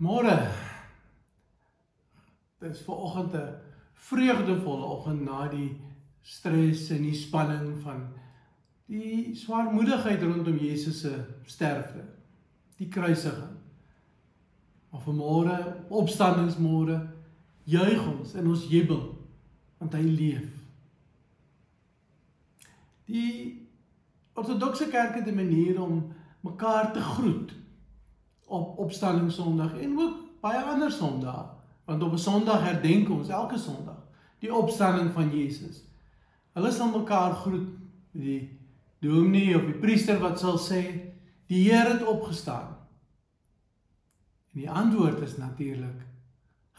Môre. Dit is vanoggend 'n vreugdevolle oggend na die stres en die spanning van die swaarmoedigheid rondom Jesus se sterfte, die kruisiging. Maar vanmôre, opstandingsmôre, juig ons en ons jubel want hy leef. Die ortodokse kerk het 'n manier om mekaar te groet op opstanding Sondag en ook baie ander Sondae want op 'n Sondag herdenk ons elke Sondag die opstanding van Jesus. Hulle sal mekaar groet met die dominee of die priester wat sal sê die Here het opgestaan. En die antwoord is natuurlik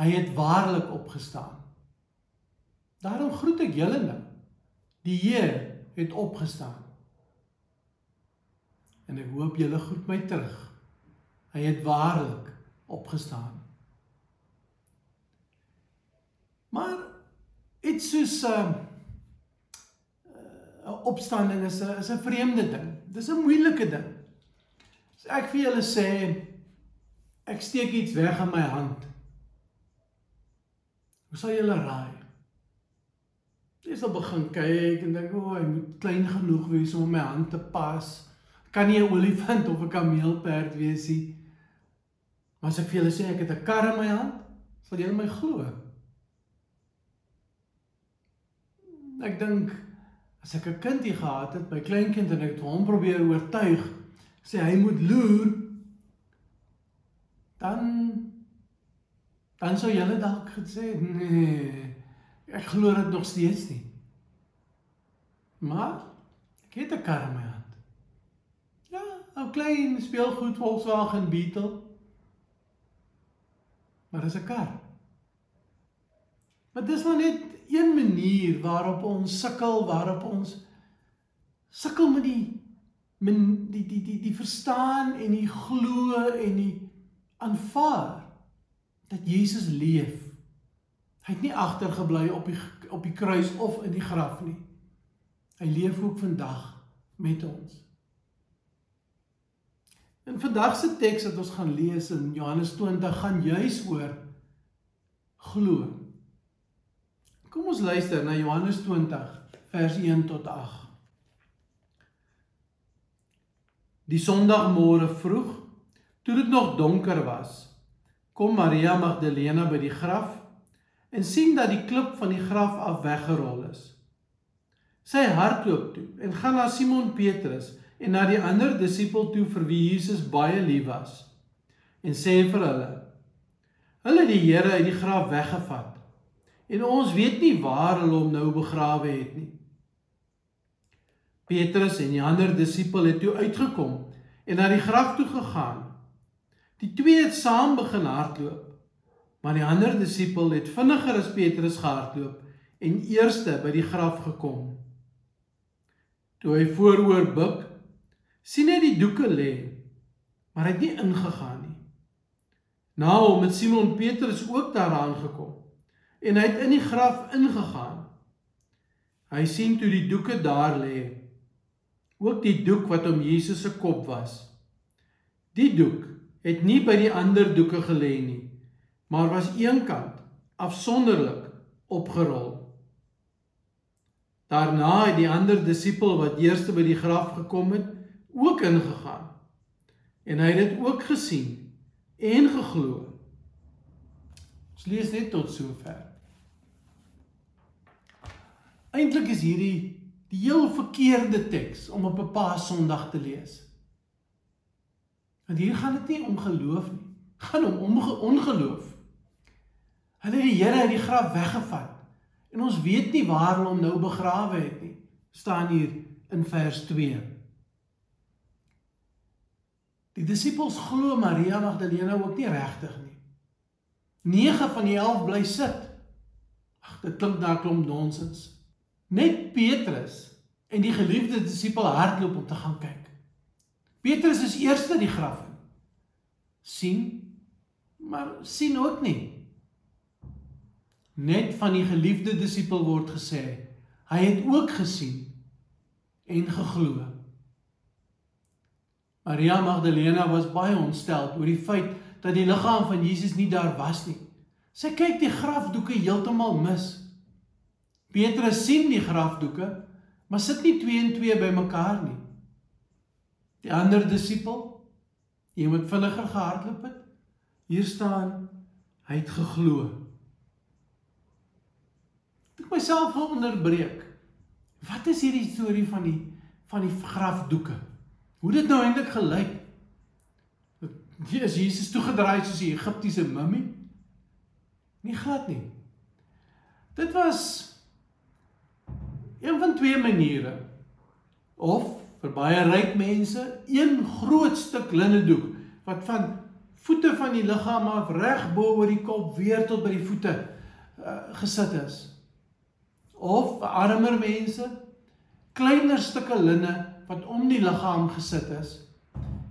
hy het waarlik opgestaan. Daarom groet ek julle nou. Die Here het opgestaan. En ek hoop julle groet my terug. Hy het waarlik opgestaan. Maar iets soos 'n uh, uh, opstanding is 'n is 'n vreemde ding. Dis 'n moeilike ding. As ek vir julle sê ek steek iets weg in my hand. Hoe sal julle raai? Jy sal begin kyk en dink, "O, oh, hy moet klein genoeg wees om my hand te pas." Kan nie 'n olifant of 'n kameelperd wees nie. Maar as ek vir julle sê ek het 'n kar in my hand, sal julle my glo. Ek dink as ek 'n kindie gehad het, my kleinkind en ek het hom probeer oortuig sê hy moet loer, dan dan sou julle dalk gesê nee, ek glo dit nog steeds nie. Maar ek het 'n kar in my hand. Ja, 'n klein speelgoed Volkswagen Beetle maar dis 'n kar. Maar dis maar net een manier waarop ons sukkel, waarop ons sukkel met die men die die die die verstaan en die glo en die aanvaar dat Jesus leef. Hy het nie agtergebly op die op die kruis of in die graf nie. Hy leef ook vandag met ons. In vandag se teks wat ons gaan lees in Johannes 20 gaan juis oor glo. Kom ons luister na Johannes 20 vers 1 tot 8. Die Sondagmôre vroeg, toe dit nog donker was, kom Maria Magdalena by die graf en sien dat die klip van die graf af weggerol is. Sy hardloop toe en gaan na Simon Petrus en na die ander disipel toe vir wie Jesus baie lief was en sê vir hulle hulle die Here uit die graf weggevat en ons weet nie waar hulle hom nou begrawe het nie. Petrus en die ander disipel het toe uitgekom en na die graf toe gegaan. Die twee het saam begin hardloop maar die ander disipel het vinniger as Petrus gehardloop en eerste by die graf gekom. Toe hy vooroor buig sien hy die doeke lê, maar hy het nie ingegaan nie. Na hom het Simon Petrus ook daaraan gekom en hy het in die graf ingegaan. Hy sien toe die doeke daar lê, ook die doek wat om Jesus se kop was. Die doek het nie by die ander doeke gelê nie, maar was eenkant afsonderlik opgerol. Daarna het die ander disipel wat eerste by die graf gekom het, ook ingegaan. En hy het dit ook gesien en geglo. Ons lees net tot sover. Eintlik is hierdie die heel verkeerde teks om op 'n Paasondag te lees. Want hier gaan dit nie om geloof nie, gaan om ongeloof. Hulle het die Here uit die graf weggevat en ons weet nie waar hulle hom nou begrawe het nie. staan hier in vers 2. Die disippels glo Maria Magdalena ook nie regtig nie. 9 van die 11 bly sit. Ag, dit klink na 'n klomp nonsens. Net Petrus en die geliefde disipel hardloop om te gaan kyk. Petrus is eerste die graf in. sien, maar sien ook nie. Net van die geliefde disipel word gesê, hy het ook gesien en geglo. Maria Magdalena was baie ontstel oor die feit dat die liggaam van Jesus nie daar was nie. Sy kyk die grafdoeke heeltemal mis. Petrus sien die grafdoeke, maar sit nie 2 en 2 bymekaar nie. Die ander disipel, jy moet vinniger gehardloop het. Hier staan hy het geglo. Ek myself gaan onderbreek. Wat is hierdie storie van die van die grafdoeke? Hoe dit nou eintlik gelyk? Is Jesus toegedraai soos 'n Egiptiese mummie? Nie glad nie. Dit was een van twee maniere. Of vir baie ryk mense, een groot stuk linnedoek wat van voete van die liggaam af reg bo oor die kop weer tot by die voete uh, gesit is. Of armer mense, kleiner stukke linne wat om die liggaam gesit is,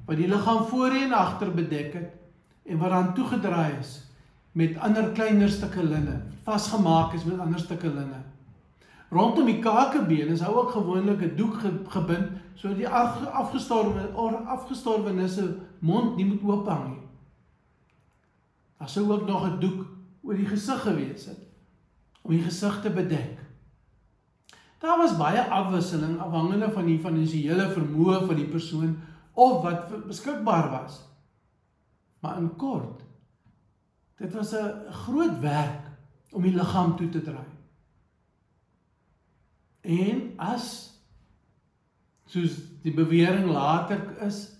wat die liggaam voorheen en agter bedek het en wat dan toegedraai is met ander kleiner stukke linne, vasgemaak is met ander stukke linne. Rondom die kakebeen is hou ook gewoonlik 'n doek gebind sodat die afgestorwe of afgestorwenisse mond nie moet oop hang nie. Daar sou ook nog 'n doek oor die gesig gewees het om die gesig te bedek. Daar was baie afwisseling afhangende van die finansiële vermoë van die persoon of wat beskikbaar was. Maar in kort Dit was 'n groot werk om die liggaam toe te draai. En as soos die bewering later is,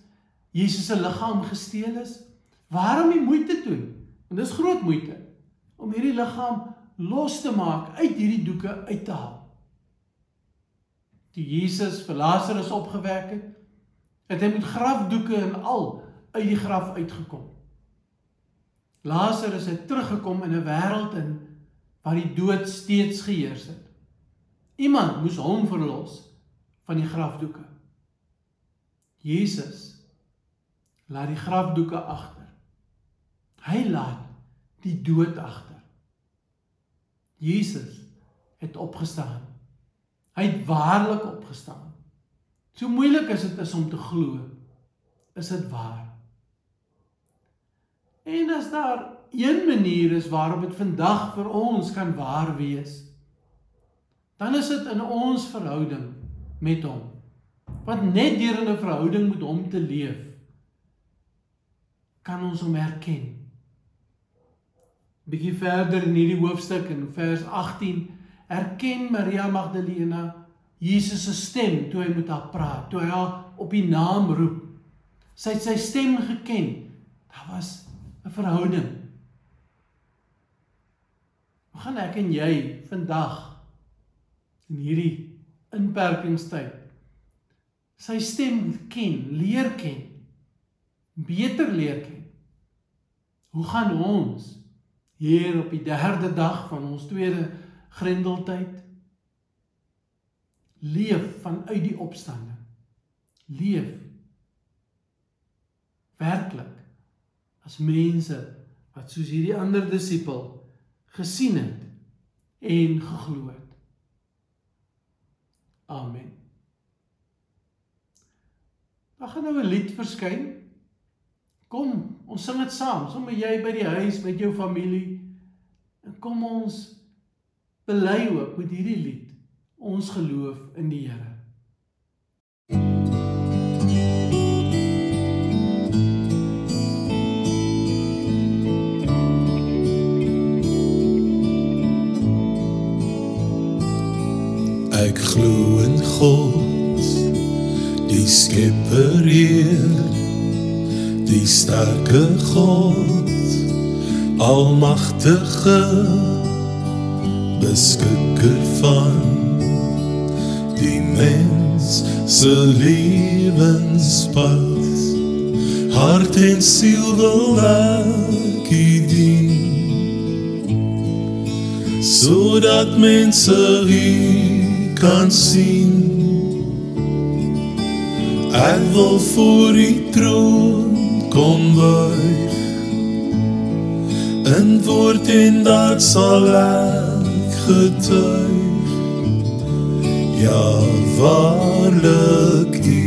Jesus se liggaam gesteel is, waarom die moeite doen? Want dis groot moeite om hierdie liggaam los te maak uit hierdie doeke uit te haal. Toe Jesus vir Lazarus opgewek het, het hy met grafdoeke en al uit die graf uitgekom. Lazarus het teruggekom in 'n wêreld in waar die dood steeds geheers het. Iemand moes hom verlos van die grafdoeke. Jesus laat die grafdoeke agter. Hy laat die dood agter. Jesus het opgestaan. Hy het waarlik opgestaan. So moeilik as dit is om te glo, is dit waar. En as daar een manier is waarop dit vandag vir ons kan waar wees, dan is dit in ons verhouding met hom. Want net deur 'n verhouding met hom te leef, kan ons hom erken. Bietjie verder in hierdie hoofstuk in vers 18 erken Maria Magdalena Jesus se stem toe hy met haar praat, toe hy haar op die naam roep. Sy het sy stem geken. Daar was 'n verhouding. Hoe gaan ek en jy vandag in hierdie inperkingstyd sy stem ken, leer ken, beter leer ken? Hoe gaan ons hier op die derde dag van ons tweede grendeltyd leef vanuit die opstanding? Leef werklik as mense wat soos hierdie ander disipel gesien het en geglo het. Amen. Daar gaan nou 'n lied verskyn. Kom, ons sing dit saam, sommer jy by die huis met jou familie. En kom ons bely ook met hierdie lied ons geloof in die Here. Ek glo in God, die Skepper Heer, die sterke God, almagtige beskikker van die mens se lewenspad. Hart en siel wil ek dien sodat mense hier kan sien Ek wil voor die troon kom buig In woord en ek getuig. Ja, waarlik u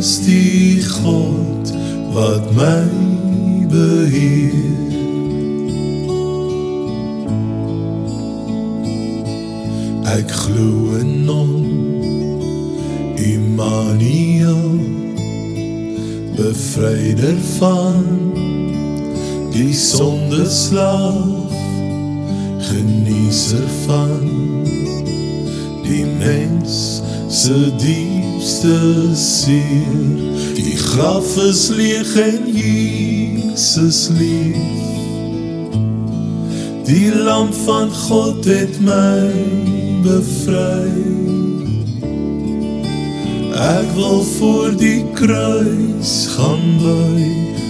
is die God wat my beheer. Ek glo in hom, Immanuel, bevryder van die sondeslaaf, genieser van die mens se diepste seer. Die graf is leeg en Jesus leef. Die lam van God het my bevry. Ek wil voor die kruis gaan buig.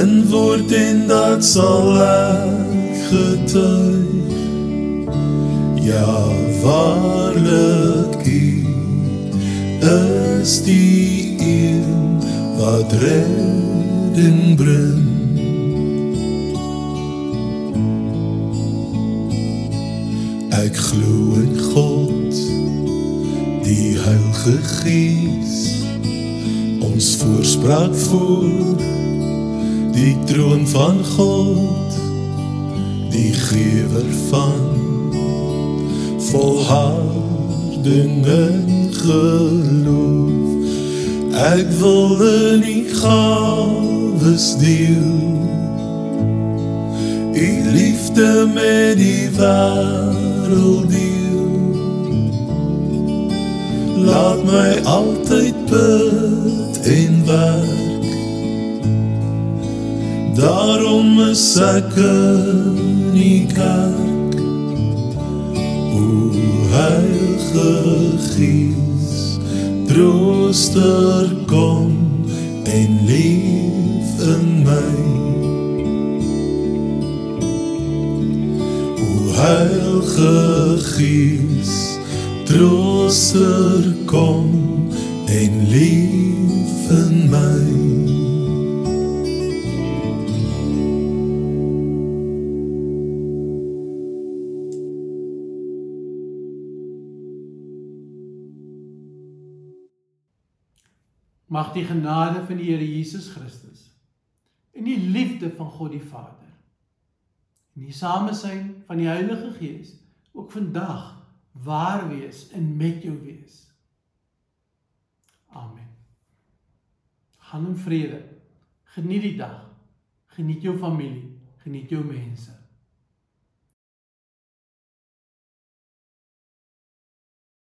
En word en dat sal ek getuig. Ja, waarlik U is die een wat redding bring. Ek glo in God, die Heilige Gees, ons voorspraak voor die troon van God, die gewer van volharding en geloof. Ek wil in die gawes deel, die liefde met die wêreld deel. Laat my altyd bid en werk. Daarom is ek in die kerk. O Heilige Gees, trooster kom en leef in my. O Heilige Gees, trooster kom en leef in my. Mag die genade van die Here Jesus Christus en die liefde van God die Vader en die samesyn van die Heilige Gees ook vandag waar wees en met jou wees. Amen. Gaan in vrede. Geniet die dag. Geniet jou familie, geniet jou mense.